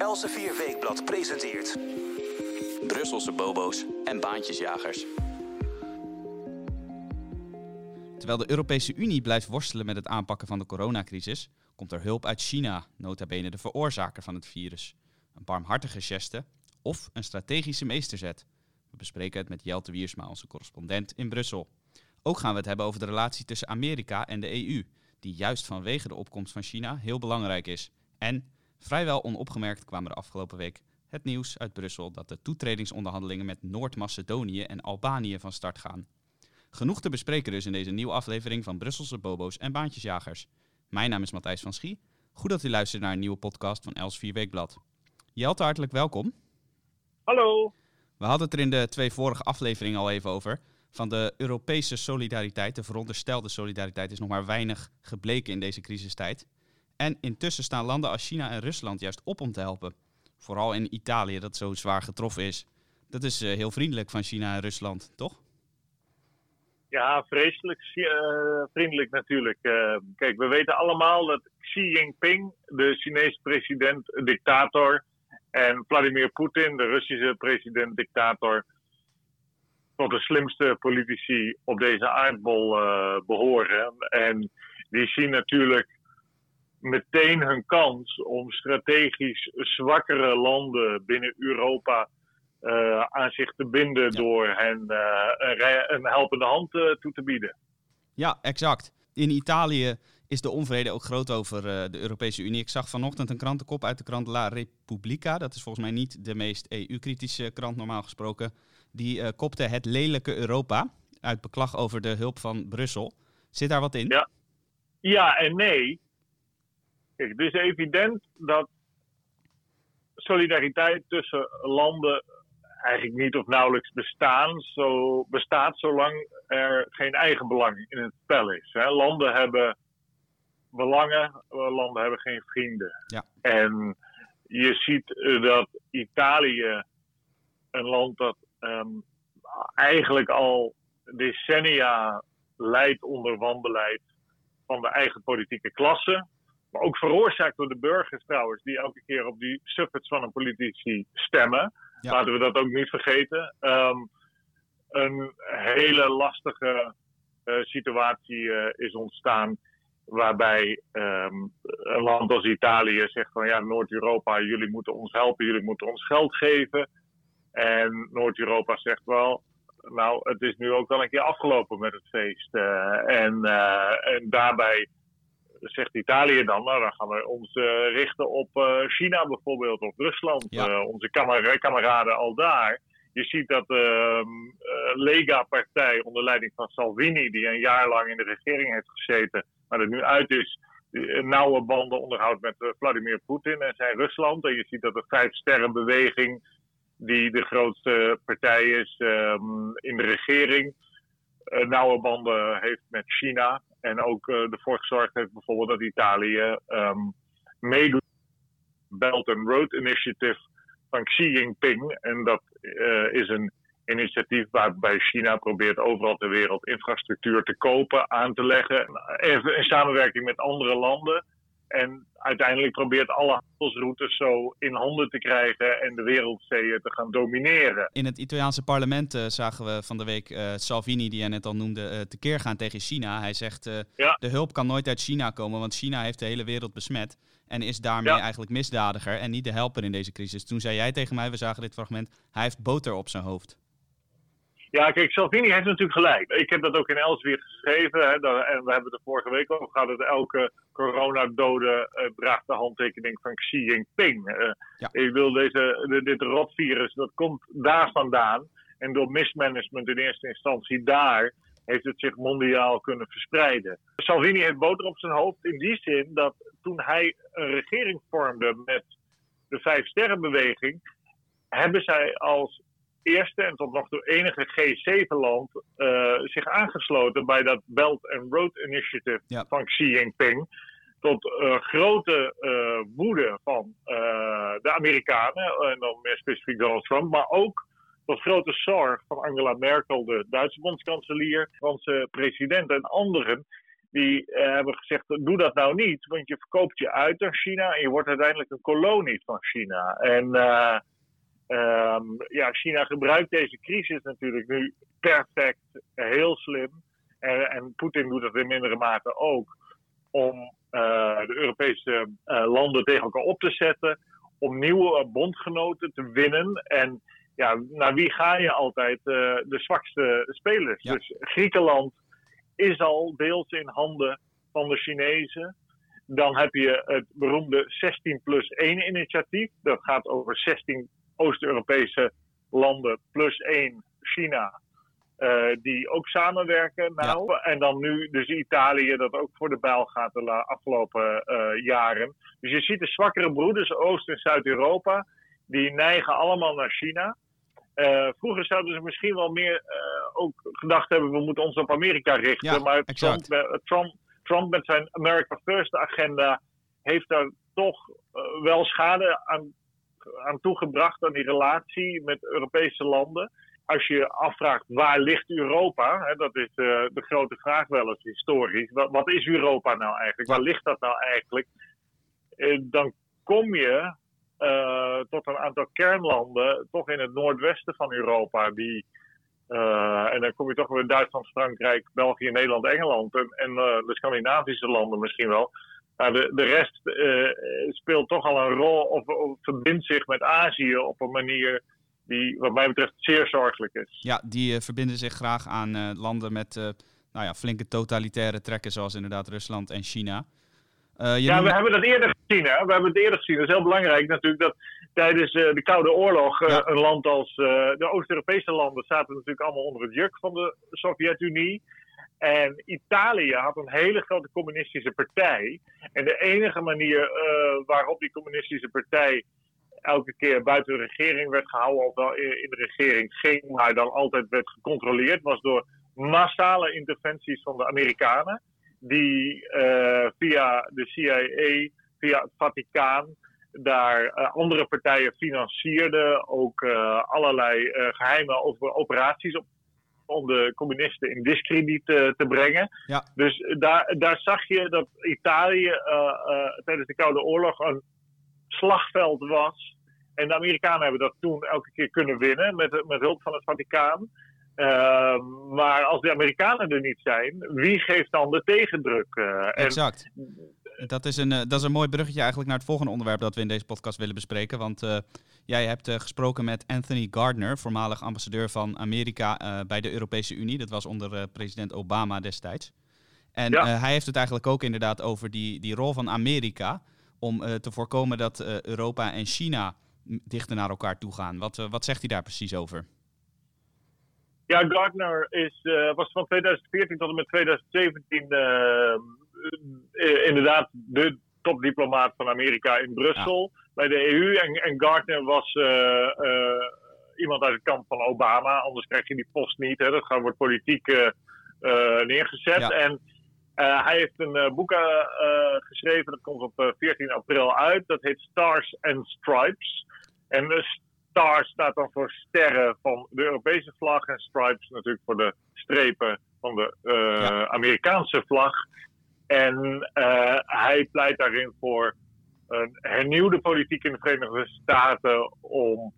Elsevier Weekblad presenteert... Brusselse bobo's en baantjesjagers. Terwijl de Europese Unie blijft worstelen met het aanpakken van de coronacrisis, komt er hulp uit China, nota bene de veroorzaker van het virus. Een barmhartige geste of een strategische meesterzet. We bespreken het met Jelte Wiersma, onze correspondent in Brussel. Ook gaan we het hebben over de relatie tussen Amerika en de EU, die juist vanwege de opkomst van China heel belangrijk is. En vrijwel onopgemerkt kwam er afgelopen week het nieuws uit Brussel dat de toetredingsonderhandelingen met Noord-Macedonië en Albanië van start gaan. Genoeg te bespreken dus in deze nieuwe aflevering van Brusselse Bobo's en Baantjesjagers. Mijn naam is Matthijs van Schie. Goed dat u luistert naar een nieuwe podcast van Els 4 Weekblad. Jelte, hartelijk welkom. Hallo. We hadden het er in de twee vorige afleveringen al even over. Van de Europese solidariteit, de veronderstelde solidariteit, is nog maar weinig gebleken in deze crisistijd. En intussen staan landen als China en Rusland juist op om te helpen. Vooral in Italië, dat zo zwaar getroffen is. Dat is eh, heel vriendelijk van China en Rusland, toch? Ja, vreselijk uh, vriendelijk natuurlijk. Uh, kijk, we weten allemaal dat Xi Jinping, de Chinese president-dictator, en Vladimir Poetin, de Russische president-dictator, tot de slimste politici op deze aardbol behoren. En die zien natuurlijk meteen hun kans om strategisch zwakkere landen binnen Europa uh, aan zich te binden door hen uh, een, helpende hand uh, toe te bieden. Ja, exact. In Italië is de onvrede ook groot over de Europese Unie. Ik zag vanochtend een krantenkop uit de krant La Repubblica. Dat is volgens mij niet de meest EU-kritische krant normaal gesproken. Die kopte het lelijke Europa uit beklag over de hulp van Brussel. Zit daar wat in? Ja, ja en nee. Kijk, het is evident dat solidariteit tussen landen eigenlijk niet of nauwelijks bestaan, zo, bestaat zolang er geen eigen belang in het spel is. Hè. Landen hebben belangen, landen hebben geen vrienden. Ja. En je ziet eh, dat Italië, een land dat um, eigenlijk al decennia leidt onder wanbeleid van de eigen politieke klasse. Maar ook veroorzaakt door de burgers trouwens, die elke keer op die suffets van een politici stemmen. Ja. Laten we dat ook niet vergeten. Um, een hele lastige uh, situatie uh, is ontstaan. Waarbij um, een land als Italië zegt van ja, Noord-Europa, jullie moeten ons helpen, jullie moeten ons geld geven. En Noord-Europa zegt wel, nou, het is nu ook wel een keer afgelopen met het feest. Uh, en, en daarbij zegt Italië dan, nou dan gaan we ons uh, richten op uh, China bijvoorbeeld, of Rusland, Ja. uh, onze kamer kameraden al daar. Je ziet dat de Lega-partij onder leiding van Salvini, die een jaar lang in de regering heeft gezeten, maar er nu uit is, nauwe banden onderhoudt met Vladimir Poetin en zijn Rusland. En je ziet dat de Vijf Sterrenbeweging, die de grootste partij is um, in de regering, nauwe banden heeft met China. En ook uh, ervoor gezorgd heeft bijvoorbeeld dat Italië um, meedoet Belt and Road Initiative van Xi Jinping. En dat uh, is een initiatief waarbij China probeert overal ter wereld infrastructuur te kopen, aan te leggen. Even in samenwerking met andere landen. En uiteindelijk probeert alle handelsroutes zo in handen te krijgen en de wereldzeeën te gaan domineren. In het Italiaanse parlement uh, zagen we van de week uh, Salvini, die jij net al noemde, uh, tekeer gaan tegen China. Hij zegt, ja. de hulp kan nooit uit China komen, want China heeft de hele wereld besmet. En is daarmee Ja. eigenlijk misdadiger en niet de helper in deze crisis. Toen zei jij tegen mij, we zagen dit fragment, hij heeft boter op zijn hoofd. Ja, kijk, Salvini heeft natuurlijk gelijk. Ik heb dat ook in Elsevier geschreven. Hè, en we hebben het er vorige week over gehad. Dat elke coronadode eh, draagt de handtekening van Xi Jinping. Eh, Ja. Ik wil deze, de- dit rotvirus, dat komt daar vandaan. En door mismanagement in eerste instantie daar heeft het zich mondiaal kunnen verspreiden. Salvini heeft boter op zijn hoofd in die zin dat toen hij een regering vormde met de Vijf Sterrenbeweging, hebben zij als eerste en tot nog toe enige G7-land uh, zich aangesloten bij dat Belt and Road Initiative Ja. van Xi Jinping. Tot uh, grote uh, woede van de Amerikanen, en dan meer specifiek Donald Trump, maar ook tot grote zorg van Angela Merkel, de Duitse bondskanselier, Franse president en anderen. die hebben gezegd: doe dat nou niet, want je verkoopt je uit aan China en je wordt uiteindelijk een kolonie van China. En ehm, ja, China gebruikt deze crisis natuurlijk nu perfect, heel slim. En, en Poetin doet dat in mindere mate ook om de Europese landen tegen elkaar op te zetten om nieuwe bondgenoten te winnen. En ja, naar wie ga je altijd? Uh, de zwakste spelers. Dus Griekenland is al deels in handen van de Chinezen. Dan heb je het beroemde 16 plus 1 initiatief. Dat gaat over 16 Oost-Europese landen plus 1 China. Uh, die ook samenwerken. Nou. En dan nu dus Italië, dat ook voor de bijl gaat de afgelopen uh, jaren. Dus je ziet de zwakkere broeders, Oost- en Zuid-Europa, die neigen allemaal naar China. Uh, vroeger zouden ze misschien wel meer ook gedacht hebben, we moeten ons op Amerika richten. Ja, maar. Trump, Trump, Trump, met zijn America First agenda heeft daar toch wel schade aan, aan toegebracht aan die relatie met Europese landen als je afvraagt waar ligt Europa, hè, dat is uh, de grote vraag wel eens historisch. Wat, is Europa nou eigenlijk? Waar ligt dat nou eigenlijk? Uh, dan kom je uh, tot een aantal kernlanden, toch in het noordwesten van Europa, die. en dan kom je toch weer Duitsland, Frankrijk, België, Nederland, Engeland en, en de Scandinavische landen misschien wel. Maar de, de rest speelt toch al een rol of, of verbindt zich met Azië op een manier die wat mij betreft zeer zorgelijk is. Ja, die uh, verbinden zich graag aan uh, landen met nou ja, flinke totalitaire trekken, zoals inderdaad Rusland en China. ja, noemt... we hebben dat eerder gezien. Hè? We hebben het eerder gezien. Dat is heel belangrijk natuurlijk dat tijdens de Koude Oorlog ja. een land als de Oost-Europese landen zaten natuurlijk allemaal onder het juk van de Sovjet-Unie. En Italië had een hele grote communistische partij. En de enige manier waarop die communistische partij elke keer buiten de regering werd gehouden, of wel in de regering ging, maar dan altijd werd gecontroleerd, was door massale interventies van de Amerikanen, die uh, via de CIA, via het Vaticaan, daar uh, andere partijen financierden, ook allerlei geheime operaties op, om de communisten in discrediet te brengen. Ja. Dus daar, daar zag je dat Italië tijdens de Koude Oorlog een slagveld was. En de Amerikanen hebben dat toen elke keer kunnen winnen met, met hulp van het Vaticaan. Uh, maar als de Amerikanen er niet zijn, wie geeft dan de tegendruk? Uh, exact. En... Dat is, een, dat is een mooi bruggetje eigenlijk naar het volgende onderwerp dat we in deze podcast willen bespreken. Want uh, jij hebt gesproken met Anthony Gardner, voormalig ambassadeur van Amerika bij de Europese Unie. Dat was onder president Obama destijds. En ja. hij heeft het eigenlijk ook inderdaad over die, die rol van Amerika om te voorkomen dat Europa en China dichter naar elkaar toe gaan. Wat, wat zegt hij daar precies over? Ja, Gardner is, uh, was van 2014 tot en met 2017 uh, inderdaad de topdiplomaat van Amerika in Brussel ja. bij de EU. En, en Gardner was iemand uit het kamp van Obama, anders krijg je die post niet. Hè. Dat wordt politiek neergezet. Ja. En hij heeft een boek geschreven, dat komt op 14 april uit. Dat heet Stars and Stripes. En de star staat dan voor sterren van de Europese vlag. En stripes natuurlijk voor de strepen van de ja. Amerikaanse vlag. En hij pleit daarin voor een hernieuwde politiek in de Verenigde Staten om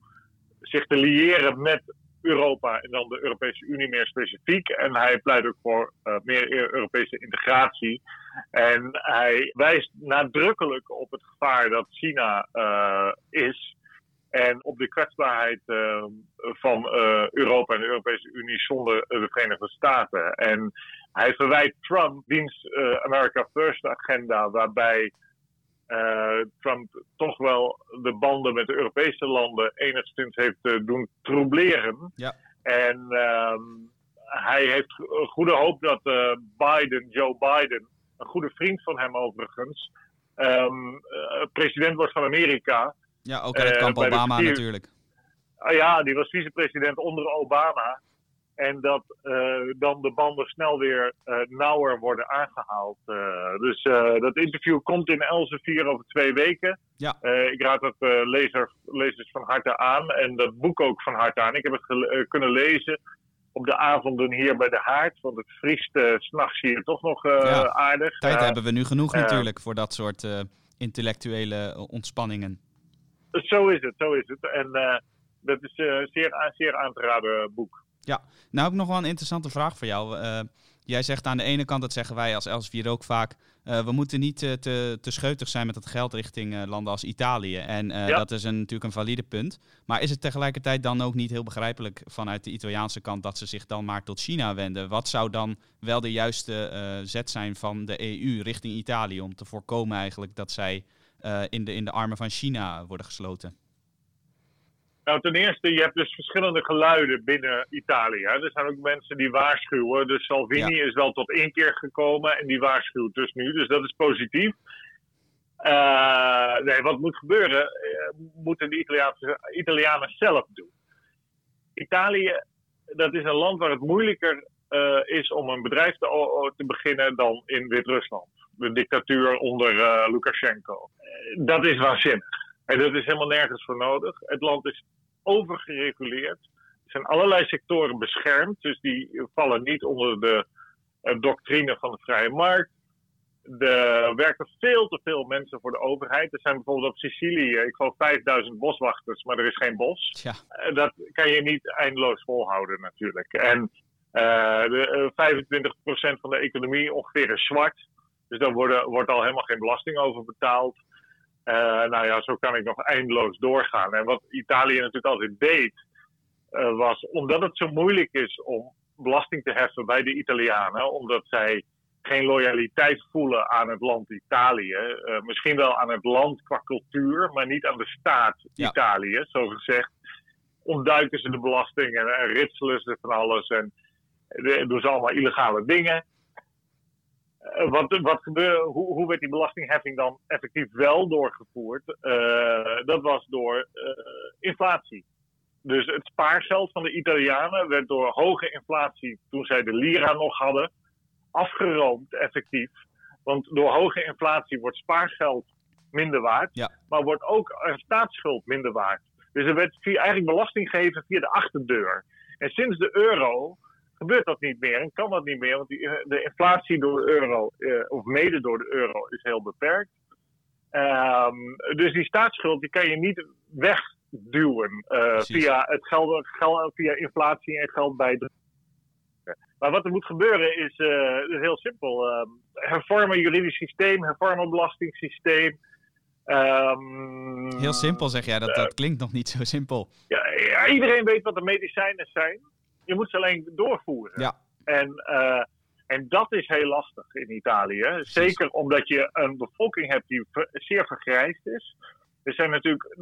zich te liëren met Europa en dan de Europese Unie meer specifiek. En hij pleit ook voor uh, meer Europese integratie. En hij wijst nadrukkelijk op het gevaar dat China uh, is. En op de kwetsbaarheid uh, van Europa en de Europese Unie zonder de Verenigde Staten. En hij verwijt Trump diens America First agenda, waarbij Trump toch wel de banden met de Europese landen enigszins heeft doen troubleren. Ja. En uh, hij heeft goede hoop dat Biden, Joe Biden, een goede vriend van hem overigens, um, president wordt van Amerika. Ja, ook uit het kamp Obama natuurlijk. Ah, ja, die was vicepresident onder Obama. En dat uh, dan de banden snel weer uh, nauwer worden aangehaald. Uh, dus dat interview komt in Elsevier over twee weken. Ja. ik raad het lezer, lezers van harte aan. En dat boek ook van harte aan. Ik heb het kunnen lezen. op de avonden hier bij de haard. Want het vriest uh, s'nachts hier toch nog aardig. Tijd hebben we nu genoeg natuurlijk voor dat soort intellectuele ontspanningen. Zo is het, zo is het. En dat is een zeer, zeer aan te raden boek. Ja, nou heb ik nog wel een interessante vraag voor jou. Jij zegt aan de ene kant, dat zeggen wij als Elsevier ook vaak, uh, we moeten niet uh, te, te scheutig zijn met het geld richting uh, landen als Italië. En ja. dat is een, natuurlijk een valide punt. Maar is het tegelijkertijd dan ook niet heel begrijpelijk vanuit de Italiaanse kant dat ze zich dan maar tot China wenden? Wat zou dan wel de juiste zet zijn van de EU richting Italië om te voorkomen eigenlijk dat zij in, de, in de armen van China worden gesloten? Nou, ten eerste, je hebt dus verschillende geluiden binnen Italië. Er zijn ook mensen die waarschuwen. Dus Salvini is wel tot één keer gekomen en die waarschuwt dus nu. Dus dat is positief. Uh, nee, wat moet gebeuren, uh, moeten de Italiaanse, Italianen zelf doen. Italië, dat is een land waar het moeilijker uh, is om een bedrijf te, te beginnen dan in Wit-Rusland. De dictatuur onder Lukashenko. dat is waanzinnig. En dat is helemaal nergens voor nodig. Het land is overgereguleerd. Er zijn allerlei sectoren beschermd, dus die vallen niet onder de uh, doctrine van de vrije markt. Er werken veel te veel mensen voor de overheid. Er zijn bijvoorbeeld op Sicilië, ik geloof 5000 boswachters, maar er is geen bos. Ja. Uh, dat kan je niet eindeloos volhouden natuurlijk. En de, 25% van de economie ongeveer is zwart. Dus daar wordt, wordt al helemaal geen belasting over betaald. Uh, nou ja, zo kan ik nog eindeloos doorgaan. En wat Italië natuurlijk altijd deed, uh, was omdat het zo moeilijk is om belasting te heffen bij de Italianen, omdat zij geen loyaliteit voelen aan het land Italië. Uh, misschien wel aan het land qua cultuur, maar niet aan de staat ja. Italië, zo gezegd. Ontduiken ze de belasting en, en ritselen ze van alles en doen ze allemaal illegale dingen. Uh, wat, wat gebeurde, hoe, hoe werd die belastingheffing dan effectief wel doorgevoerd? Uh, dat was door uh, inflatie. Dus het spaargeld van de Italianen werd door hoge inflatie, toen zij de lira nog hadden, afgeroomd effectief. Want door hoge inflatie wordt spaargeld minder waard, ja. maar wordt ook een staatsschuld minder waard. Dus er werd via, eigenlijk belasting gegeven via de achterdeur. En sinds de euro gebeurt dat niet meer en kan dat niet meer, want die, eh, de inflatie door de euro, uh, of mede door de euro, is heel beperkt. Um, dus die staatsschuld die kan je niet wegduwen uh, via, het geld, geld, via inflatie en geld bij de. Maar wat er moet gebeuren is, is heel simpel. Uh, hervormen juridisch systeem, hervormen belastingssysteem. Um, heel simpel zeg jij, dat, dat klinkt nog niet zo simpel. Ja, ja, iedereen weet wat de medicijnen zijn. Je moet ze alleen doorvoeren. Ja. En, uh, en dat is heel lastig in Italië. Zeker omdat je een bevolking hebt die zeer vergrijsd is. Er zijn natuurlijk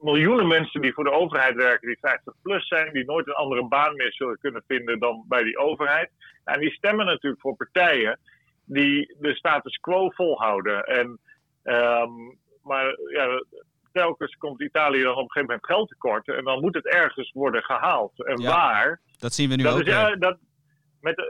miljoenen mensen die voor de overheid werken, die 50 plus zijn, die nooit een andere baan meer zullen kunnen vinden dan bij die overheid. En die stemmen natuurlijk voor partijen die de status quo volhouden. En, um, maar ja, telkens komt Italië dan op een gegeven moment geld tekort. En dan moet het ergens worden gehaald. En waar? Dat zien we nu ook. Is, ja, dat, met, uh,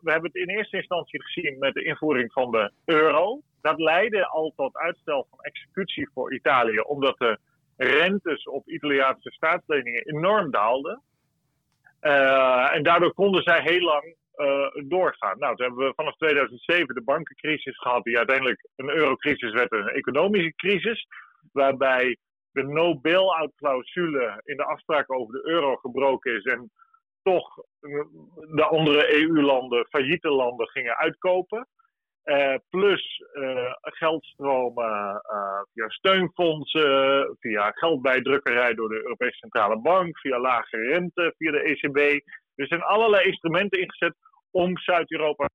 we hebben het in eerste instantie gezien met de invoering van de euro. Dat leidde al tot uitstel van executie voor Italië, omdat de rentes op Italiaanse staatsleningen enorm daalden. Uh, en daardoor konden zij heel lang uh, doorgaan. Nou, toen hebben we vanaf 2007 de bankencrisis gehad, die uiteindelijk een eurocrisis werd, een economische crisis waarbij de no-bail-out clausule in de afspraak over de euro gebroken is en toch de andere EU-landen, failliete landen, gingen uitkopen. Uh, plus uh, geldstromen uh, via steunfondsen, via geldbijdrukkerij door de Europese Centrale Bank, via lage rente, via de ECB. Er zijn allerlei instrumenten ingezet om Zuid-Europa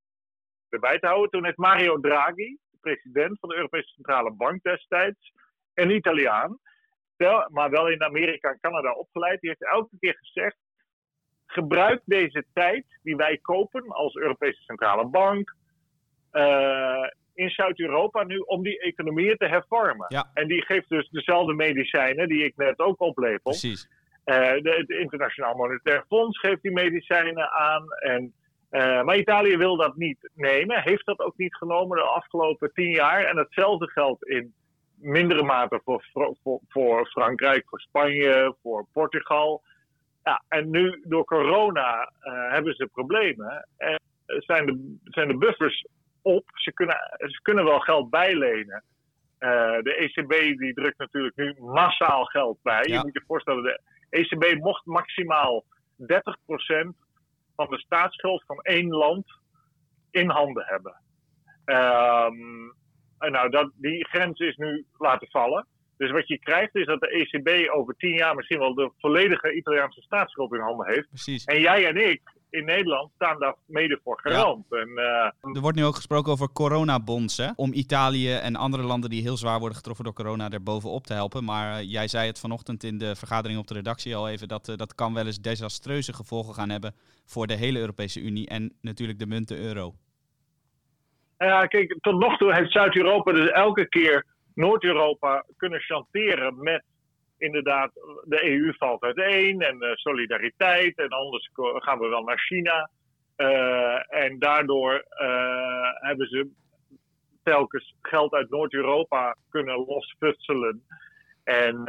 erbij te houden. Toen heeft Mario Draghi, de president van de Europese Centrale Bank destijds, een Italiaan, maar wel in Amerika en Canada opgeleid. Die heeft elke keer gezegd: gebruik deze tijd die wij kopen als Europese Centrale Bank uh, in Zuid-Europa nu om die economieën te hervormen. Ja. En die geeft dus dezelfde medicijnen die ik net ook oplepel. Precies. Uh, de, het Internationaal Monetair Fonds geeft die medicijnen aan. En, uh, maar Italië wil dat niet nemen, heeft dat ook niet genomen de afgelopen tien jaar. En hetzelfde geldt in mindere mate voor, voor, voor Frankrijk, voor Spanje, voor Portugal. Ja, en nu door corona hebben ze problemen. En zijn de, zijn de buffers op. Ze kunnen, ze kunnen wel geld bijlenen. de ECB die drukt natuurlijk nu massaal geld bij. Je moet je voorstellen, de ECB mocht maximaal 30% van de staatsschuld van één land in handen hebben. Um, en nou, dat, die grens is nu laten vallen. Dus wat je krijgt is dat de ECB over tien jaar misschien wel de volledige Italiaanse staatsschuld in handen heeft. Precies. En jij en ik in Nederland staan daar mede voor garant. En, uh, er wordt nu ook gesproken over coronabonds, hè? Om Italië en andere landen die heel zwaar worden getroffen door corona er bovenop te helpen. Maar uh, jij zei het vanochtend in de vergadering op de redactie al even, dat uh, dat kan wel eens desastreuze gevolgen gaan hebben voor de hele Europese Unie en natuurlijk de munt de euro. Ja, kijk, tot nog toe heeft Zuid-Europa dus elke keer Noord-Europa kunnen chanteren met inderdaad, de EU valt uiteen en uh, solidariteit en anders gaan we wel naar China. Uh, en daardoor uh, hebben ze telkens geld uit Noord-Europa kunnen losfutselen. En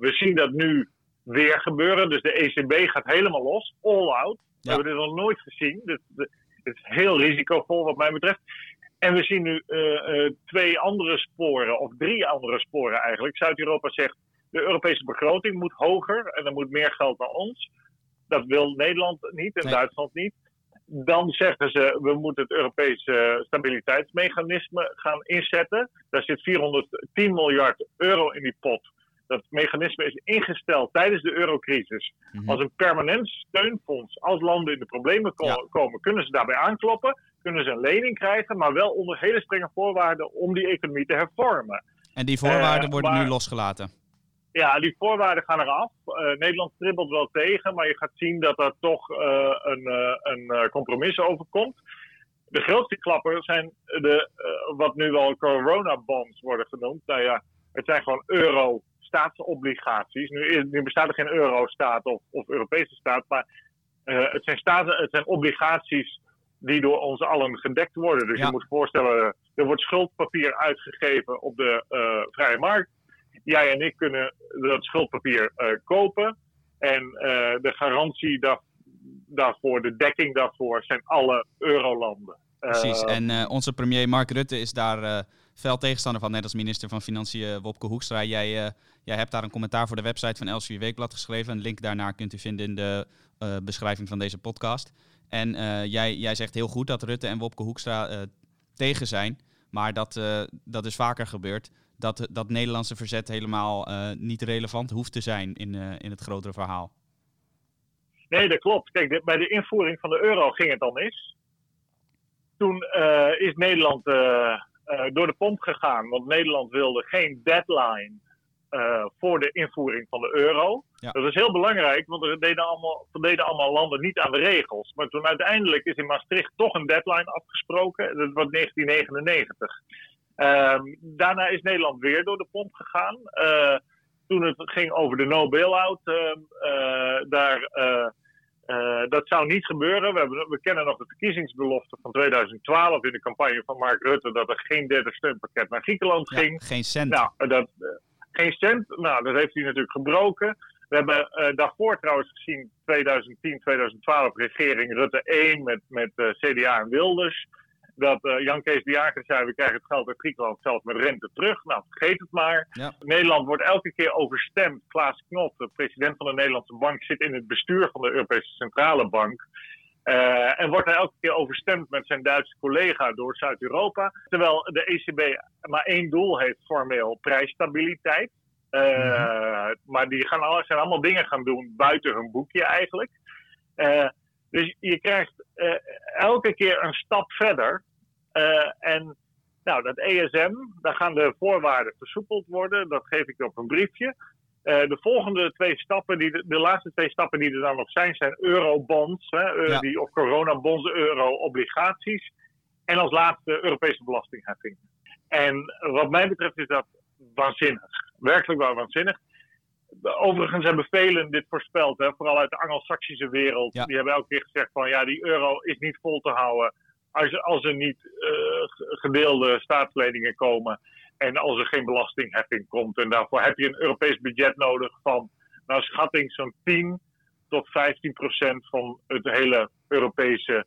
we zien dat nu weer gebeuren. Dus de ECB gaat helemaal los, all out. We hebben dit nog nooit gezien. Dus, het is heel risicovol wat mij betreft. En we zien nu twee andere sporen, of drie andere sporen eigenlijk. Zuid-Europa zegt de Europese begroting moet hoger en er moet meer geld naar ons. Dat wil Nederland niet en Duitsland niet. Dan zeggen ze, we moeten het Europese stabiliteitsmechanisme gaan inzetten. Daar zit 410 miljard euro in die pot. Dat mechanisme is ingesteld tijdens de eurocrisis mhm. als een permanent steunfonds. Als landen in de problemen komen, kunnen ze daarbij aankloppen, kunnen ze een lening krijgen, maar wel onder hele strenge voorwaarden om die economie te hervormen. En die voorwaarden uh, worden nu losgelaten? Ja, die voorwaarden gaan eraf. Uh, Nederland tribbelt wel tegen, maar je gaat zien dat er toch uh, een, een compromis overkomt. De grootste klapper zijn de, wat nu wel coronabonds worden genoemd. Nou ja, het zijn gewoon euro-staatsobligaties. Nu, nu bestaat er geen euro-staat of, of Europese staat, maar het, zijn staten, het zijn obligaties die door ons allen gedekt worden. Dus je moet voorstellen, er wordt schuldpapier uitgegeven op de vrije markt jij en ik kunnen dat schuldpapier uh, kopen. En de garantie daar, daarvoor, de dekking daarvoor, zijn alle eurolanden. Precies, en onze premier Mark Rutte is daar fel tegenstander van, net als minister van Financiën Wopke Hoekstra. Jij, jij hebt daar een commentaar voor de website van Elsevier Weekblad geschreven. Een link daarnaar kunt u vinden in de beschrijving van deze podcast. En jij, jij zegt heel goed dat Rutte en Wopke Hoekstra tegen zijn. Maar dat, dat is vaker gebeurd dat dat Nederlandse verzet helemaal niet relevant hoeft te zijn in, in het grotere verhaal. Nee, dat klopt. Kijk, bij de invoering van de euro ging het al mis. Toen is Nederland door de pomp gegaan, want Nederland wilde geen deadline voor de invoering van de euro. Ja. Dat is heel belangrijk, want er deden allemaal, deden allemaal landen niet aan de regels. Maar toen uiteindelijk is in Maastricht toch een deadline afgesproken. Dat was 1999. Um, daarna is Nederland weer door de pomp gegaan. Uh, toen het ging over de no bailout, uh, uh, eh, dat zou niet gebeuren. We, hebben, we, kennen nog de verkiezingsbelofte van 2012 in de campagne van Mark Rutte dat er geen derde steunpakket naar Griekenland ja, ging. Geen cent. Nou, dat, geen cent. Nou, dat heeft hij natuurlijk gebroken. We hebben daarvoor trouwens gezien 2010, 2012 regering Rutte 1 met, met CDA en Wilders dat uh, Jan Kees de Jager zei: we krijgen het geld uit Griekenland zelfs met rente terug. Nou, vergeet het maar. Nederland wordt elke keer overstemd. Klaas Knot, de president van de Nederlandse Bank, zit in het bestuur van de Europese Centrale Bank. Uh, en wordt hij elke keer overstemd met zijn Duitse collega door Zuid-Europa. Terwijl de ECB maar één doel heeft formeel: prijsstabiliteit. Uh, mm-hmm. Maar die gaan zijn allemaal dingen gaan doen buiten hun boekje eigenlijk. Dus je krijgt uh, elke keer een stap verder. Uh, en nou, dat ESM, daar gaan de voorwaarden versoepeld worden. Dat geef ik op een briefje. Uh, de volgende twee stappen, die de, de, laatste twee stappen die er dan nog zijn, zijn eurobonds. Hè, ja. die, of coronabonds, euro-obligaties. En als laatste Europese belastingheffing. En wat mij betreft is dat waanzinnig. Werkelijk wel waanzinnig. Overigens hebben velen dit voorspeld, hè, vooral uit de Anglo-Saxische wereld. Die hebben elke keer gezegd van ja, die euro is niet vol te houden als, als er niet uh, gedeelde staatsleningen komen en als er geen belastingheffing komt. En daarvoor heb je een Europees budget nodig van, nou schatting, zo'n 10 tot 15 procent van het hele Europese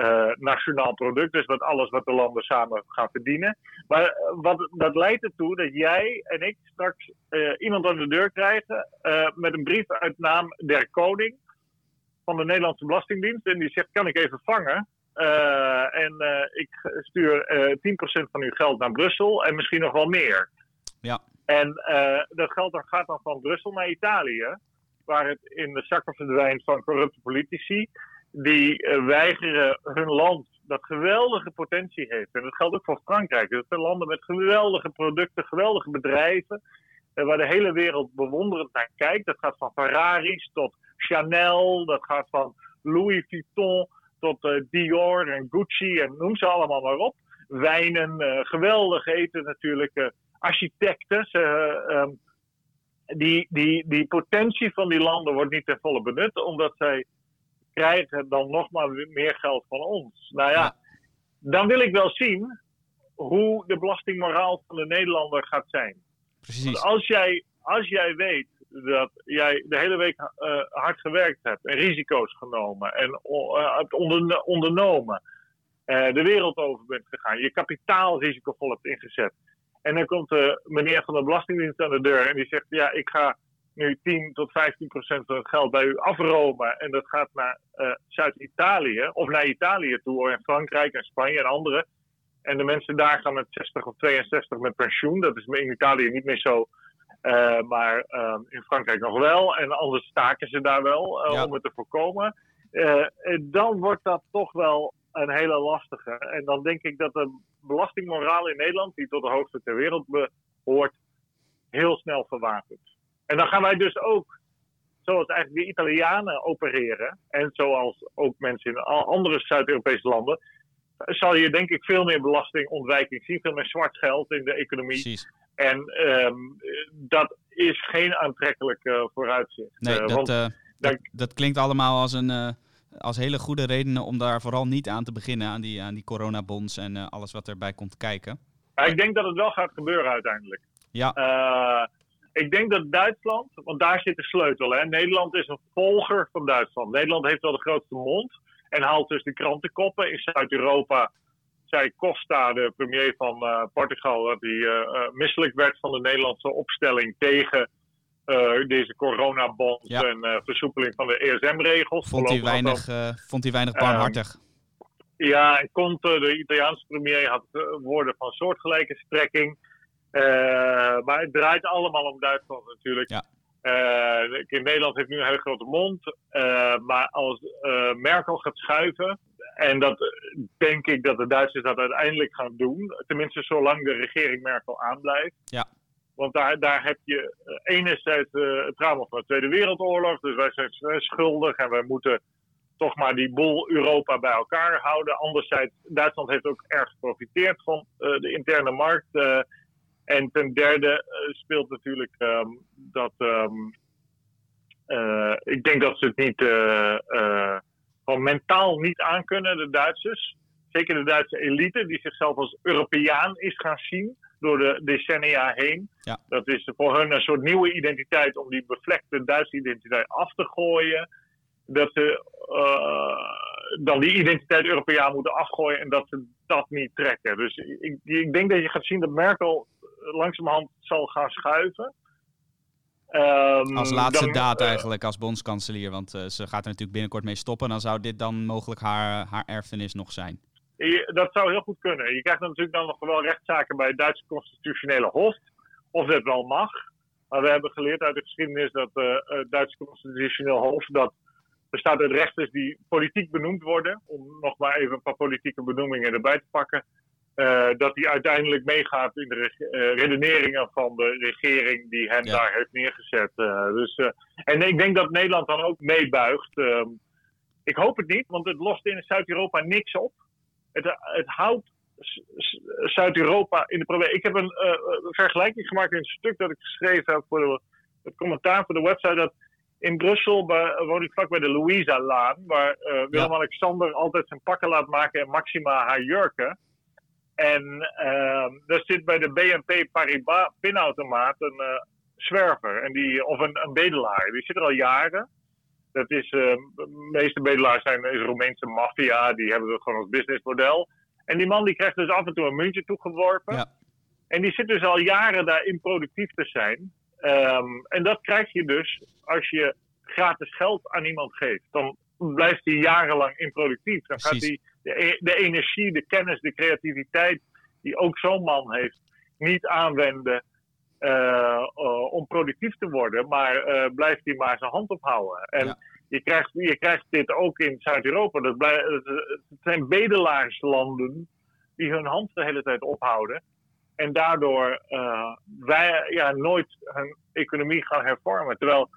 uh, nationaal product. Dus wat alles wat de landen samen gaan verdienen. Maar uh, wat, dat leidt ertoe dat jij en ik straks uh, iemand aan de deur krijgen met een brief uit naam der koning van de Nederlandse Belastingdienst. En die zegt, kan ik even vangen? en ik stuur 10% van uw geld naar Brussel en misschien nog wel meer. Ja. En dat geld dan gaat dan van Brussel naar Italië, waar het in de zakken verdwijnt van corrupte politici die uh, weigeren hun land dat geweldige potentie heeft. En dat geldt ook voor Frankrijk. Dat zijn landen met geweldige producten, geweldige bedrijven. Uh, waar de hele wereld bewonderend naar kijkt. Dat gaat van Ferraris tot Chanel. Dat gaat van Louis Vuitton tot uh, Dior en Gucci en noem ze allemaal maar op. Wijnen, geweldig eten natuurlijk. architecten. Um, die, die, die potentie van die landen wordt niet ten volle benut. Omdat zij krijgen dan nog maar meer geld van ons. Nou ja, dan wil ik wel zien hoe de belastingmoraal van de Nederlander gaat zijn. Precies. Want als jij, als jij weet dat jij de hele week uh, hard gewerkt hebt en risico's genomen en uh, hebt onder, ondernomen, uh, de wereld over bent gegaan, je kapitaal risicovol hebt ingezet. En dan komt de meneer van de Belastingdienst aan de deur en die zegt: Ja, ik ga nu 10 tot 15 procent van het geld bij u afromen. En dat gaat naar uh, Zuid-Italië of naar Italië toe, en Frankrijk en Spanje en andere. En de mensen daar gaan met 60 of 62 met pensioen. Dat is in Italië niet meer zo. Uh, maar uh, in Frankrijk nog wel. En anders staken ze daar wel ja. om het te voorkomen. dan wordt dat toch wel een hele lastige. En dan denk ik dat de belastingmoraal in Nederland, die tot de hoogste ter wereld behoort, heel snel verwatert. En dan gaan wij dus ook, zoals eigenlijk de Italianen opereren, en zoals ook mensen in andere Zuid-Europese landen, zal je denk ik veel meer belastingontwijking zien, veel meer zwart geld in de economie. Precies. En um, dat is geen aantrekkelijk uh, vooruitzicht. Nee, uh, dat, want, uh, dat, dat, klinkt allemaal als, een, als hele goede redenen om daar vooral niet aan te beginnen, aan die, aan die coronabonds en alles wat erbij komt kijken. Ik denk dat het wel gaat gebeuren uiteindelijk. Ja. Ik denk dat Duitsland, want daar zit de sleutel. Hè? Nederland is een volger van Duitsland. Nederland heeft wel de grootste mond en haalt dus de krantenkoppen. In Zuid-Europa zei Costa, de premier van uh, Portugal, dat hij uh, misselijk werd van de Nederlandse opstelling tegen uh, deze coronabonds Ja. en versoepeling van de ESM-regels. Vond hij weinig, eh, vond hij weinig barmhartig. Ja, en Conte, de Italiaanse premier, had eh, woorden van soortgelijke strekking. Eh, maar het draait allemaal om Duitsland natuurlijk. Ja. Eh, in Nederland heeft nu een hele grote mond. eh, maar als Merkel gaat schuiven. En dat denk ik dat de Duitsers dat uiteindelijk gaan doen. Tenminste, zolang de regering Merkel aanblijft. Ja. Want daar, daar heb je enerzijds het trauma van de Tweede Wereldoorlog. Dus wij zijn schuldig en wij moeten toch maar die boel Europa bij elkaar houden. Anderzijds, Duitsland heeft ook erg geprofiteerd van de interne markt. En ten derde eh, speelt natuurlijk ehm, dat. ehm, eh, ik denk dat ze het niet. eh, gewoon mentaal niet aankunnen, de Duitsers. Zeker de Duitse elite, die zichzelf als Europeaan is gaan zien door de decennia heen. Ja. Dat is voor hun een soort nieuwe identiteit om die bevlekte Duitse identiteit af te gooien. Dat ze dan die identiteit Europeaan moeten afgooien en dat ze dat niet trekken. Dus ik, ik denk dat je gaat zien dat Merkel langzamerhand zal gaan schuiven. Ehm, Als laatste dan, daad eh, eigenlijk als bondskanselier. Want eh, ze gaat er natuurlijk binnenkort mee stoppen. Dan zou dit dan mogelijk haar, haar erfenis nog zijn. Je- Dat zou heel goed kunnen. Je krijgt natuurlijk dan nog wel rechtszaken bij het Duitse constitutionele hof. Of dat wel mag. Maar we hebben geleerd uit de geschiedenis dat eh, het Duitse constitutioneel hof... dat bestaat uit rechters die politiek benoemd worden. Om nog maar even een paar politieke benoemingen erbij te pakken. Eh, dat die uiteindelijk meegaat in de eh, redeneringen van de regering die hen Ja. daar heeft neergezet. Eh, dus, en ik denk dat Nederland dan ook meebuigt. Ehm, ik hoop het niet, want het lost in Zuid-Europa niks op. Het, het houdt Zuid-Europa in de problemen. Ik heb een vergelijking gemaakt in een stuk dat ik geschreven heb voor de, het commentaar voor de website. Dat in Brussel bij, woon ik vlak bij de Louisa-laan, waar Willem-Alexander altijd zijn pakken laat maken en Maxima haar jurken. En ehm er zit bij de BNP Paribas pinautomaat een eh, zwerver, en die, of een, een bedelaar. Die zit er al jaren. Dat is, de meeste bedelaars zijn is Roemeense maffia, die hebben het gewoon als businessmodel. En die man die krijgt dus af en toe een muntje toegeworpen. Ja. En die zit dus al jaren daar improductief te zijn. Ehm, en dat krijg je dus als je gratis geld aan iemand geeft. Dan blijft hij jarenlang improductief. Dan gaat hij de, e-, de, energie, de kennis, de creativiteit die ook zo'n man heeft, niet aanwenden uh, om productief te worden. Maar uh, blijft hij maar zijn hand ophouden. En je, krijgt, je krijgt dit ook in Zuid-Europa. Dat het zijn bedelaaarslanden die hun hand de hele tijd ophouden. En daardoor wij ja, nooit hun economie gaan hervormen. Terwijl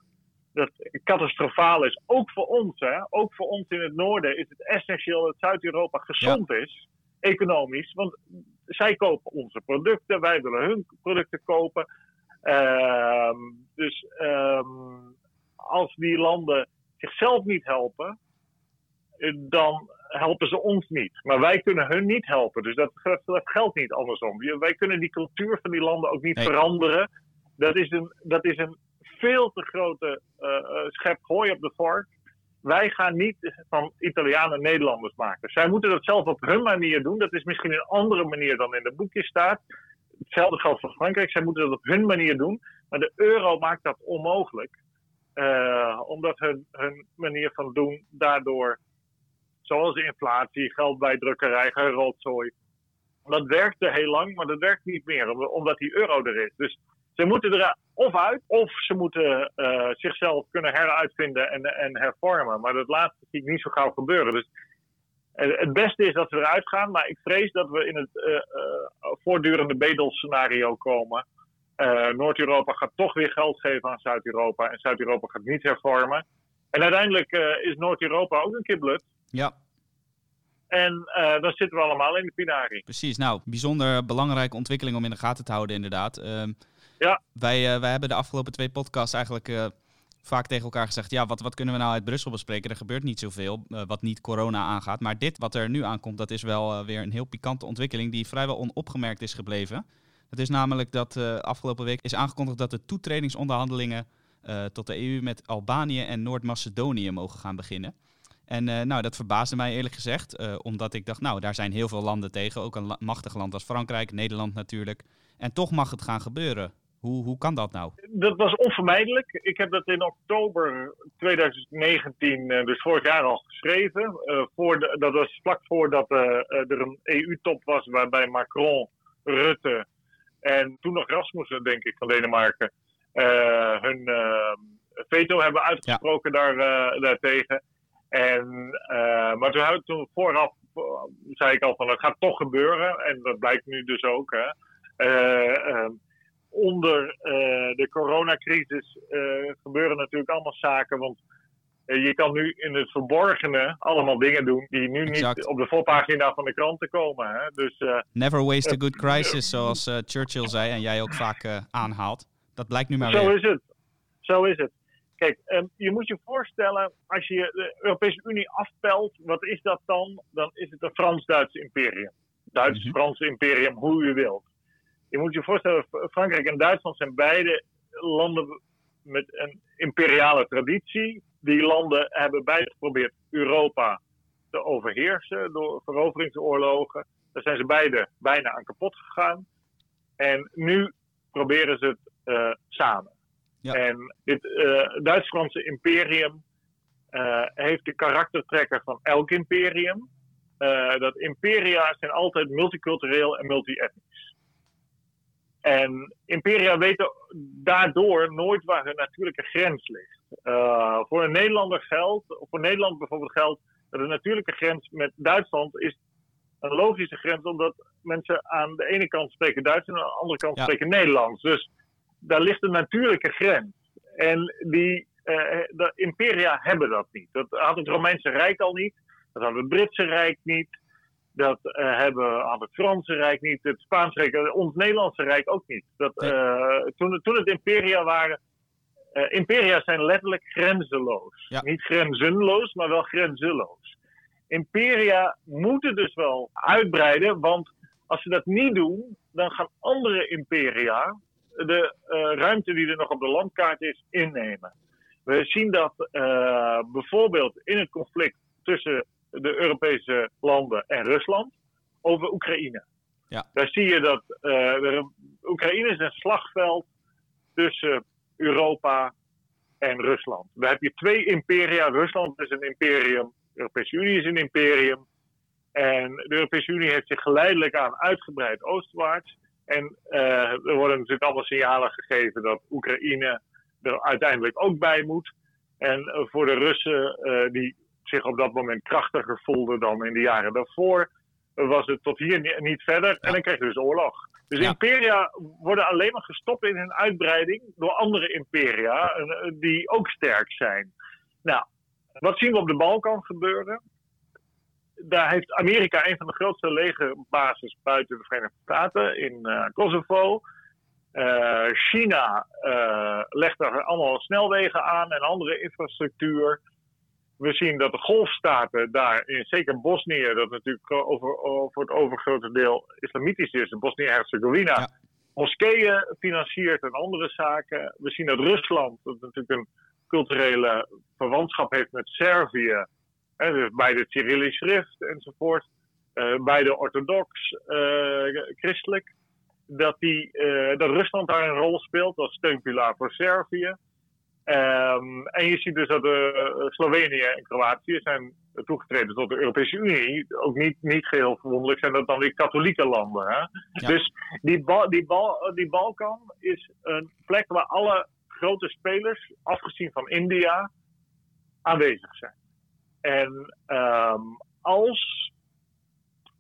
dat catastrofaal is. Ook voor ons, hè? ook voor ons in het noorden is het essentieel dat Zuid-Europa gezond is, economisch. Want zij kopen onze producten, wij willen hun producten kopen. Uh, dus um, als die landen zichzelf niet helpen, dan helpen ze ons niet. Maar wij kunnen hun niet helpen. Dus dat, dat geldt niet andersom. Wij kunnen die cultuur van die landen ook niet veranderen. Dat is een, dat is een veel te grote uh, schep gooi op de vork. Wij gaan niet van Italianen Nederlanders maken. Zij moeten dat zelf op hun manier doen. Dat is misschien een andere manier dan in de boekje staat. Hetzelfde geldt voor Frankrijk. Zij moeten dat op hun manier doen. Maar de euro maakt dat onmogelijk. Uh, omdat hun, hun manier van doen daardoor, zoals inflatie, geldbijdrukkerij, gerotzooi. Dat werkte heel lang, maar dat werkt niet meer, omdat die euro er is. Dus ze moeten er of uit, of ze moeten uh, zichzelf kunnen heruitvinden en, en hervormen. Maar dat laatste zie ik niet zo gauw gebeuren. Dus uh, het beste is dat we eruit gaan, maar ik vrees dat we in het uh, voortdurende bedelscenario komen. Noord-Europa gaat toch weer geld geven aan Zuid-Europa en Zuid-Europa gaat niet hervormen. En uiteindelijk is Noord-Europa ook een keer blut. Ja. En dan zitten we allemaal in de pinari. Precies, nou, bijzonder belangrijke ontwikkeling om in de gaten te houden inderdaad. Ehm, ja. Wij, uh, wij hebben de afgelopen twee podcasts eigenlijk uh, vaak tegen elkaar gezegd: ja, wat, wat kunnen we nou uit Brussel bespreken? Er gebeurt niet zoveel uh, wat niet corona aangaat. Maar dit wat er nu aankomt, dat is wel weer een heel pikante ontwikkeling die vrijwel onopgemerkt is gebleven. Het is namelijk dat afgelopen week is aangekondigd dat de toetredingsonderhandelingen tot de EU met Albanië en Noord-Macedonië mogen gaan beginnen. En nou, dat verbaasde mij eerlijk gezegd, omdat ik dacht, nou, daar zijn heel veel landen tegen. Ook een machtig land als Frankrijk, Nederland natuurlijk. En toch mag het gaan gebeuren. Hoe, hoe kan dat nou? Dat was onvermijdelijk. Ik heb dat in oktober 2019, eh, dus vorig jaar al geschreven. Uh, voor de, dat was vlak voordat uh, er een EU-top was waarbij Macron, Rutte en toen nog Rasmussen, denk ik, van Denemarken, hun veto hebben uitgesproken daar, daartegen. En, maar toen, toen vooraf zei ik al van het gaat toch gebeuren. En dat blijkt nu dus ook. Hè onder uh, de coronacrisis uh, gebeuren natuurlijk allemaal zaken. Want uh, je kan nu in het verborgene allemaal dingen doen die nu exact. niet op de voorpagina van de kranten komen. Hè? Dus, Never waste a good crisis, zoals Churchill zei en jij ook vaak aanhaalt. Dat blijkt nu maar zo weer. Is het. Zo is het. Kijk, um, je moet je voorstellen, als je de Europese Unie afpelt, wat is dat dan? Dan is het een Frans-Duits imperium. Duits-Frans imperium, hoe u wilt. Je moet je voorstellen, Frankrijk en Duitsland zijn beide landen met een imperiale traditie. Die landen hebben beide geprobeerd Europa te overheersen door veroveringsoorlogen. Daar zijn ze beide bijna aan kapot gegaan. En nu proberen ze het uh, samen. Ja. En dit uh, Duits-Franse imperium uh, heeft de karaktertrekker van elk imperium. dat imperia zijn altijd multicultureel en multi-etnisch. En imperia weten daardoor nooit waar hun natuurlijke grens ligt. Uh, voor een Nederlander geldt, voor Nederland bijvoorbeeld geldt, dat de natuurlijke grens met Duitsland is een logische grens, omdat mensen aan de ene kant spreken Duits en aan de andere kant Ja. spreken Nederlands. Dus daar ligt een natuurlijke grens. En die uh, de imperia hebben dat niet. Dat had het Romeinse Rijk al niet, dat had het Britse Rijk niet. Dat uh, hebben had het Franse Rijk niet, het Spaanse Rijk, uh, ons Nederlandse Rijk ook niet. Dat, uh, toen, toen het imperia waren, imperia zijn letterlijk grenzeloos. Ja. Niet grenzenloos, maar wel grenzeloos. Imperia moeten dus wel uitbreiden, want als ze dat niet doen, dan gaan andere imperia de uh, ruimte die er nog op de landkaart is innemen. We zien dat bijvoorbeeld in het conflict tussen de Europese landen en Rusland over Oekraïne. Ja. Daar zie je dat uh, Oekraïne is een slagveld tussen Europa en Rusland. Daar heb je twee imperia. Rusland is een imperium, de Europese Unie is een imperium. En de Europese Unie heeft zich geleidelijk aan uitgebreid oostwaarts. En uh, er worden natuurlijk allemaal signalen gegeven dat Oekraïne er uiteindelijk ook bij moet. En uh, voor de Russen, uh, die zich op dat moment krachtiger voelden dan in de jaren daarvoor, was het tot hier niet verder. En dan kreeg je dus oorlog. Dus imperia worden alleen maar gestopt in hun uitbreiding door andere imperia eh, die ook sterk zijn. Nou, wat zien we op de Balkan gebeuren? Daar heeft Amerika een van de grootste legerbases buiten de Verenigde Staten in uh, Kosovo. Uh, China legt daar allemaal snelwegen aan en andere infrastructuur we zien dat de golfstaten daar, in, zeker Bosnië, dat natuurlijk over, over het overgrote deel islamitisch is, Bosnië-Herzegovina, ja. moskeeën financiert en andere zaken. We zien dat Rusland, dat natuurlijk een culturele verwantschap heeft met Servië, hè, dus bij de Cyrillisch schrift enzovoort, uh, bij de orthodox, uh, christelijk, dat, die, uh, dat Rusland daar een rol speelt als steunpilaar voor Servië. Um, en je ziet dus dat uh, Slovenië en Kroatië zijn toegetreden tot de Europese Unie. Ook niet, niet geheel verwonderlijk zijn dat dan weer katholieke landen. Hè? Dus die, die, bal die Balkan is een plek waar alle grote spelers, afgezien van India, aanwezig zijn. En um, als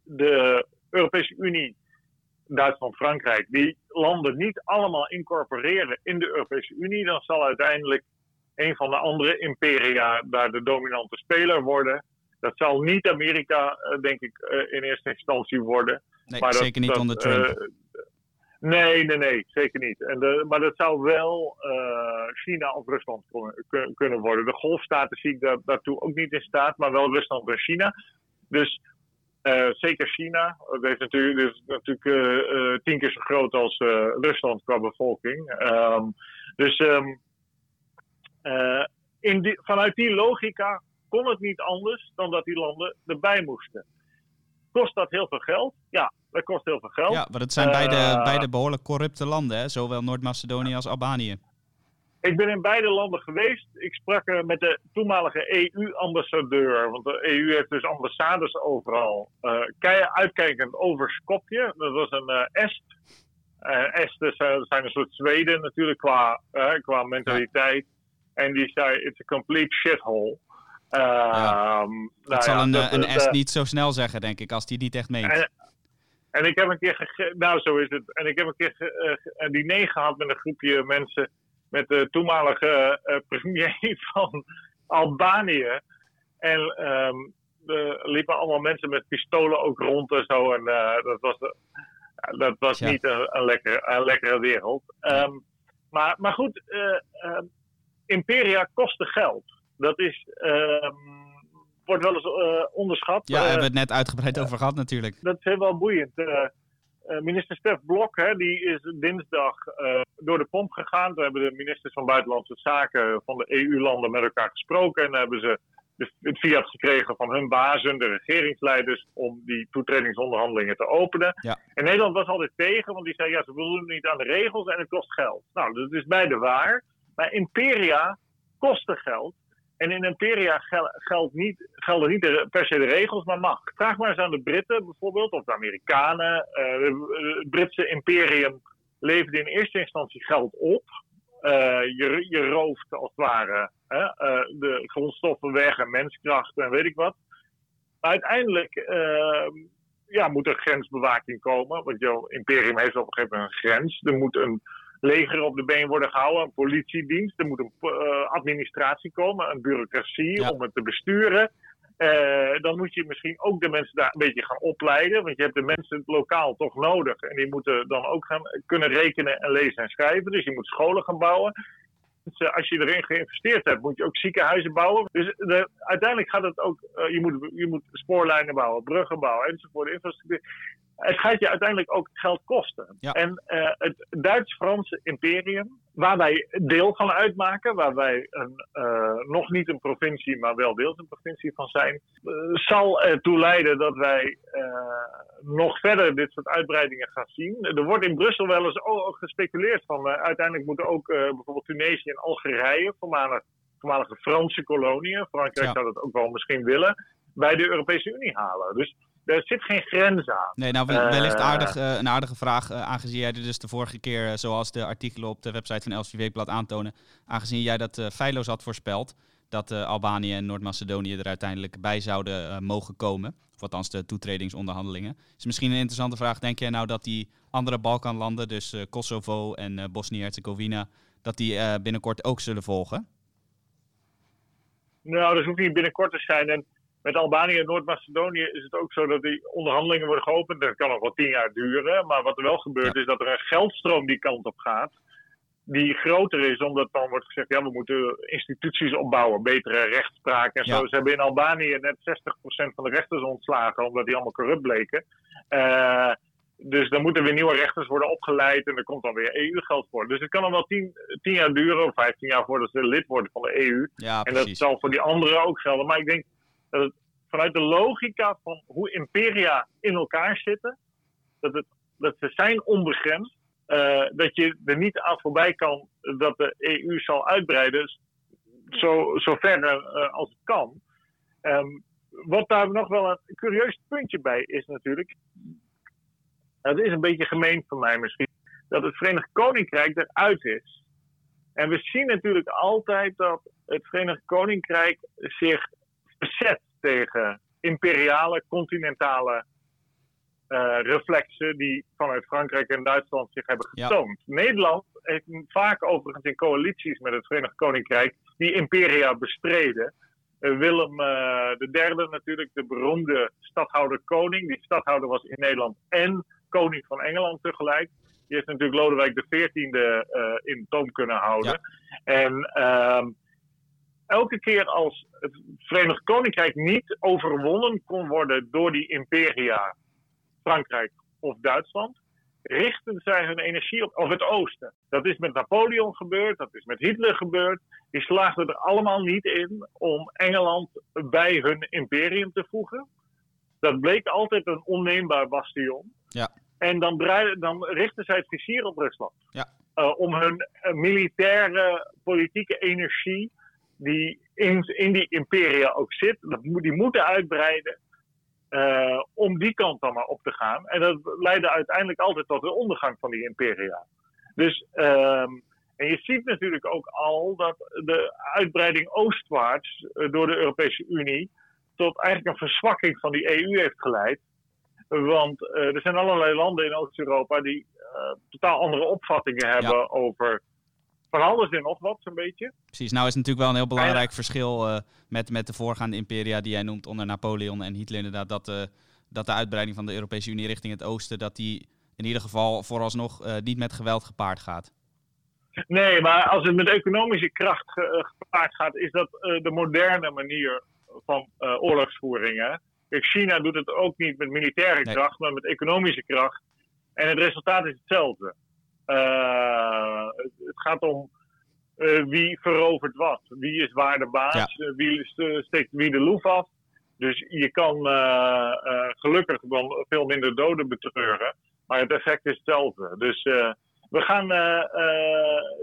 de Europese Unie Duitsland, Frankrijk, die landen niet allemaal incorporeren in de Europese Unie, dan zal uiteindelijk een van de andere imperia daar de dominante speler worden. Dat zal niet Amerika, eh, denk ik, eh, in eerste instantie worden. Nee, maar zeker niet onder Trump. Uh, nee, nee, nee, zeker niet. En de, maar dat zou wel China of Rusland kunnen worden. De golfstaten zie ik daartoe ook niet in staat, maar wel Rusland en China. Dus uh, zeker China. Dat is natuurlijk, is natuurlijk uh, tien keer zo groot als Rusland qua bevolking. Um, dus um, in die, vanuit die logica kon het niet anders dan dat die landen erbij moesten. Kost dat heel veel geld? Ja, dat kost heel veel geld. Ja, maar het zijn beide, beide behoorlijk corrupte landen, hè? zowel Noord-Macedonië als Albanië. Ik ben in beide landen geweest. Ik sprak uh, met de toenmalige EU-ambassadeur. Want de EU heeft dus ambassades overal. Uh, uitkijkend over Skopje. Dat was een uh, Est. Esten zijn een soort Zweden natuurlijk qua, qua mentaliteit. En die zei: It's a complete shithole. Ja. Ehm, dat nou zal ja, een, dat, een Est niet zo snel zeggen, denk ik, als die niet echt meent. En, en ik heb een keer, nou zo is het. En ik heb een keer een diner gehad met een groepje mensen met de toenmalige uh, premier van Albanië. En um, er liepen allemaal mensen met pistolen ook rond en zo. En uh, dat was, uh, dat was niet een, een, lekker, een lekkere wereld. Um, maar, maar goed, imperia kosten geld. Dat is, ehm, wordt wel eens onderschat. Ja, daar hebben we het net uitgebreid over gehad natuurlijk. Dat is heel wel boeiend. Uh, minister Stef Blok, hè, die is dinsdag uh, door de pomp gegaan. Toen hebben de ministers van Buitenlandse Zaken van de EU-landen met elkaar gesproken. En hebben ze het fiat gekregen van hun bazen, de regeringsleiders, om die toetredingsonderhandelingen te openen. Ja. En Nederland was altijd tegen, want die zei, ja, ze willen niet aan de regels en het kost geld. Nou, dat is beide waar. Maar imperia kosten geld. En in Imperia geldt niet, gelden niet per se de regels, maar macht. Vraag maar eens aan de Britten bijvoorbeeld, of de Amerikanen. Uh, het Britse imperium leverde in eerste instantie geld op. Uh, je, je rooft als het ware hè, uh, de grondstoffen weg en menskracht en weet ik wat. Uiteindelijk ehm, ja, moet er grensbewaking komen. Want jouw imperium heeft op een gegeven moment een grens. Er moet een leger op de been worden gehouden, een politiedienst. Er moet een uh, administratie komen, een bureaucratie om het te besturen. Uh, dan moet je misschien ook de mensen daar een beetje gaan opleiden. Want je hebt de mensen lokaal toch nodig. En die moeten dan ook gaan kunnen rekenen en lezen en schrijven. Dus je moet scholen gaan bouwen. Dus, uh, als je erin geïnvesteerd hebt, moet je ook ziekenhuizen bouwen. Dus de, uiteindelijk gaat het ook. je, moet, je moet spoorlijnen bouwen, bruggen bouwen enzovoort. Infrastructuur. Het gaat je uiteindelijk ook geld kosten. En uh, het Duits-Franse imperium, waar wij deel van uitmaken, waar wij een, uh, nog niet een provincie, maar wel deels een provincie van zijn, uh, zal ertoe leiden dat wij nog verder dit soort uitbreidingen gaan zien. Er wordt in Brussel wel eens ook gespeculeerd van uiteindelijk moeten ook bijvoorbeeld Tunesië en Algerije, voormalig, voormalige Franse koloniën, Frankrijk zou dat ook wel misschien willen, bij de Europese Unie halen. Dus er zit geen grens aan. Nee, nou wellicht uh, aardig, uh, een aardige vraag, uh, aangezien jij er dus de vorige keer, zoals de artikelen op de website van Elsevier Weekblad aantonen, aangezien jij dat feilloos had voorspeld, dat Albanië en Noord-Macedonië er uiteindelijk bij zouden mogen komen, of althans de toetredingsonderhandelingen, is misschien een interessante vraag. Denk jij nou dat die andere Balkanlanden, dus Kosovo en Bosnië-Herzegovina, dat die binnenkort ook zullen volgen? Nou, dat hoeft niet binnenkort te zijn. En met Albanië en Noord-Macedonië is het ook zo dat die onderhandelingen worden geopend. Dat kan nog wel tien jaar duren. Maar wat er wel gebeurt is dat er een geldstroom die kant op gaat. Die groter is, omdat dan wordt gezegd: ja, we moeten instituties opbouwen, betere rechtspraak en zo. Ze hebben in Albanië net 60% van de rechters ontslagen, omdat die allemaal corrupt bleken. Uh, dus dan moeten weer nieuwe rechters worden opgeleid en er komt dan weer EU-geld voor. Dus het kan dan wel tien, tien jaar duren of vijftien jaar voordat ze lid worden van de EU. Ja, en dat zal voor die anderen ook gelden. Maar ik denk dat het vanuit de logica van hoe imperia in elkaar zitten, dat, het, dat ze zijn onbegrensd, uh, dat je er niet aan voorbij kan dat de EU zal uitbreiden, zo, zo ver uh, als het kan. Um, wat daar nog wel een curieus puntje bij is natuurlijk, dat is een beetje gemeen van mij misschien, dat het Verenigd Koninkrijk eruit is. En we zien natuurlijk altijd dat het Verenigd Koninkrijk zich tegen imperiale, continentale uh, reflexen die vanuit Frankrijk en Duitsland zich hebben getoond. Ja. Nederland heeft vaak overigens in coalities met het Verenigd Koninkrijk die imperia bestreden. Uh, Willem uh, III natuurlijk, de beroemde stadhouder-koning. Die stadhouder was in Nederland en koning van Engeland tegelijk. Die heeft natuurlijk Lodewijk XIV in toom kunnen houden. Ja. En ehm, elke keer als het Verenigd Koninkrijk niet overwonnen kon worden door die imperia, Frankrijk of Duitsland, richten zij hun energie op, op het oosten. Dat is met Napoleon gebeurd, dat is met Hitler gebeurd. Die slaagden er allemaal niet in om Engeland bij hun imperium te voegen. Dat bleek altijd een onneembaar bastion. Ja. En dan, dan richten zij het vizier op Rusland. Ja. Uh, om hun uh, militaire, politieke energie die in, in die imperia ook zit, die moeten uitbreiden. Uh, om die kant dan maar op te gaan. En dat leidde uiteindelijk altijd tot de ondergang van die imperia. Dus, um, en je ziet natuurlijk ook al dat de uitbreiding oostwaarts uh, door de Europese Unie tot eigenlijk een verzwakking van die EU heeft geleid. Want uh, er zijn allerlei landen in Oost-Europa die totaal andere opvattingen hebben ja. over van alles en nog wat, zo'n beetje. Precies, nou is natuurlijk wel een heel belangrijk ja. verschil uh, met, met de voorgaande imperia die jij noemt onder Napoleon en Hitler inderdaad, dat, uh, dat de uitbreiding van de Europese Unie richting het oosten, dat die in ieder geval vooralsnog uh, niet met geweld gepaard gaat. Nee, maar als het met economische kracht gepaard gaat, is dat de moderne manier van oorlogsvoering. Hè? Kijk, China doet het ook niet met militaire nee. kracht, maar met economische kracht. En het resultaat is hetzelfde. Uh, het gaat om uh, wie verovert wat. Wie is waar de baas? Ja. Uh, wie steekt wie de loef af? Dus je kan gelukkig dan veel minder doden betreuren. Maar het effect is hetzelfde. Dus we gaan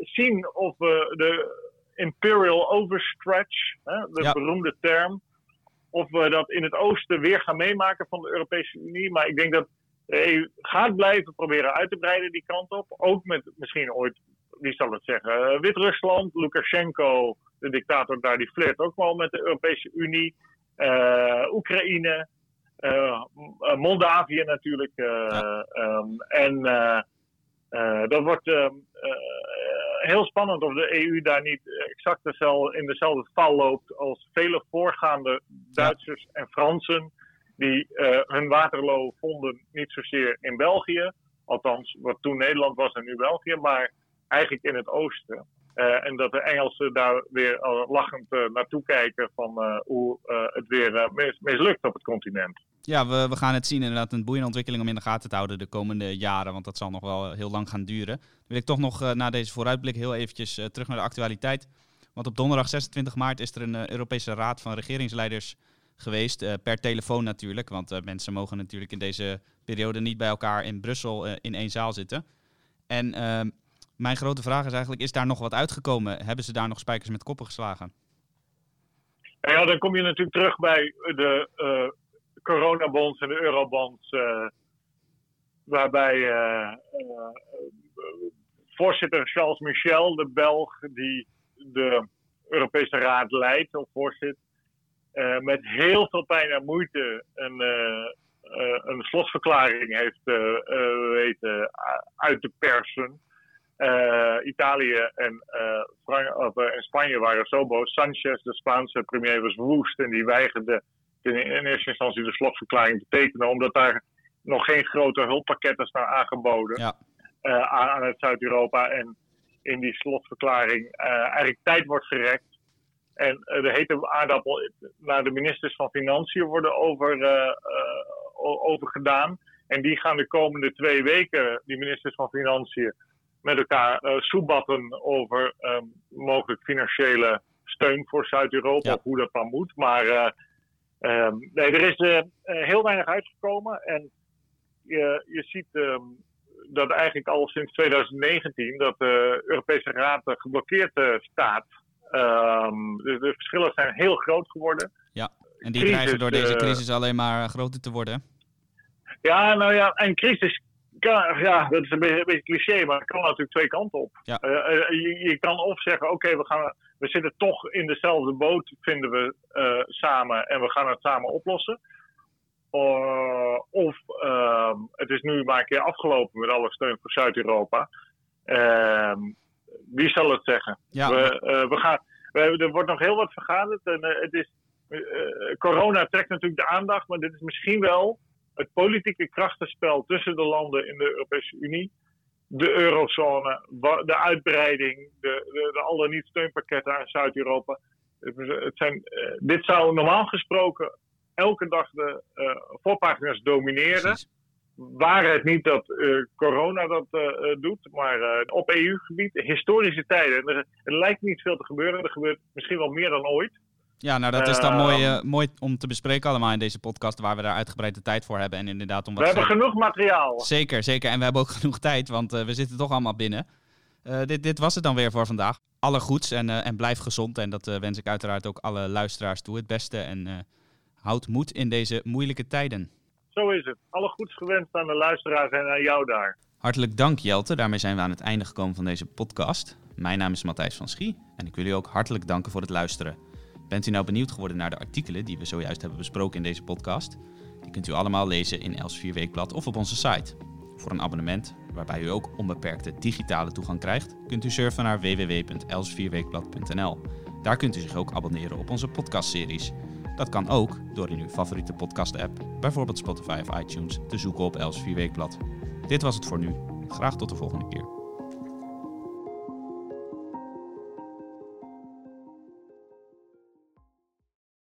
zien of we de imperial overstretch, de ja. beroemde term, of we dat in het oosten weer gaan meemaken van de Europese Unie. Maar ik denk dat de EU gaat blijven proberen uit te breiden die kant op. Ook met misschien ooit, wie zal het zeggen, uh, Wit-Rusland, Lukashenko, de dictator daar, die flirt ook wel met de Europese Unie. Uh, Oekraïne, uh, Moldavië natuurlijk. Ja. Um, en dat wordt um, heel spannend of de EU daar niet exact in dezelfde val loopt als vele voorgaande Duitsers ja. en Fransen die uh, hun Waterloo vonden niet zozeer in België, althans wat toen Nederland was en nu België, maar eigenlijk in het oosten. en dat de Engelsen daar weer lachend naartoe kijken van hoe het weer mislukt op het continent. Ja, we, we gaan het zien. Inderdaad, een boeiende ontwikkeling om in de gaten te houden de komende jaren. Want dat zal nog wel heel lang gaan duren. Wil ik toch nog na deze vooruitblik heel eventjes terug naar de actualiteit. Want op donderdag 26 maart is er een Europese Raad van Regeringsleiders geweest. Uh, per telefoon natuurlijk, want uh, mensen mogen natuurlijk in deze periode niet bij elkaar in Brussel uh, in één zaal zitten. En ehm, mijn grote vraag is eigenlijk, is daar nog wat uitgekomen? Hebben ze daar nog spijkers met koppen geslagen? Ja, dan kom je natuurlijk terug bij de coronabonds en de eurobonds. waarbij voorzitter Charles Michel, de Belg, die de Europese Raad leidt of voorzit, met heel veel pijn en moeite een, uh, een slotverklaring heeft weten uit te persen. Italië en, en, Spanje waren zo boos. Sanchez, de Spaanse premier, was woest en die weigerde in, in eerste instantie de slotverklaring te tekenen, omdat daar nog geen grote hulppakketten staan aangeboden ja. aan, aan, het Zuid-Europa. En in die slotverklaring eigenlijk tijd wordt gerekt en uh, de hete aardappel naar de ministers van Financiën worden over, over gedaan. En die gaan de komende twee weken, die ministers van Financiën, met elkaar uh, soebatten over um, mogelijk financiële steun voor Zuid-Europa, of hoe dat dan moet. Maar um, nee, er is heel weinig uitgekomen. En je, je ziet um, dat eigenlijk al sinds 2019 dat de Europese Raad geblokkeerd staat Um, de, de, verschillen zijn heel groot geworden. Ja, en die krijgen door deze eh, crisis alleen maar groter te worden. Ja, nou ja, en crisis kan, ja, dat is een beetje, een beetje cliché, maar het kan natuurlijk twee kanten op. Ja. Uh, je, je, kan of zeggen, oké, we gaan we zitten toch in dezelfde boot, vinden we uh, samen, en we gaan het samen oplossen. Uh, of uh, het is nu maar een keer afgelopen met alle steun voor Zuid-Europa. Wie zal het zeggen? Ja. We, uh, we gaan, we, er wordt nog heel wat vergaderd. En, uh, het is, uh, corona trekt natuurlijk de aandacht, maar dit is misschien wel het politieke krachtenspel tussen de landen in de Europese Unie. De eurozone, de uitbreiding, de, de, de alle niet-steunpakketten aan Zuid-Europa. Het zijn, dit zou normaal gesproken elke dag de voorpagina's domineren. Precies waren het niet dat uh, corona dat uh, doet, maar op EU-gebied, historische tijden. Er, er, lijkt niet veel te gebeuren. Er gebeurt misschien wel meer dan ooit. Ja, nou dat is dan mooi, mooi om te bespreken allemaal in deze podcast, waar we daar uitgebreid de tijd voor hebben. En inderdaad om wat we hebben genoeg materiaal. Zeker, zeker. En we hebben ook genoeg tijd, want we zitten toch allemaal binnen. dit, dit was het dan weer voor vandaag. Alle goeds en, en blijf gezond. En dat wens ik uiteraard ook alle luisteraars toe. Het beste en houd moed in deze moeilijke tijden. Zo is het. Alle goeds gewenst aan de luisteraars en aan jou daar. Hartelijk dank Jelte. Daarmee zijn we aan het einde gekomen van deze podcast. Mijn naam is Matthijs van Schie en ik wil u ook hartelijk danken voor het luisteren. Bent u nou benieuwd geworden naar de artikelen die we zojuist hebben besproken in deze podcast? Die kunt u allemaal lezen in Els 4 Weekblad of op onze site. Voor een abonnement, waarbij u ook onbeperkte digitale toegang krijgt, kunt u surfen naar www.els4weekblad.nl. Daar kunt u zich ook abonneren op onze podcastseries. Dat kan ook door in uw favoriete podcast-app, bijvoorbeeld Spotify of iTunes, te zoeken op Els 4 Weekblad. Dit was het voor nu. Graag tot de volgende keer.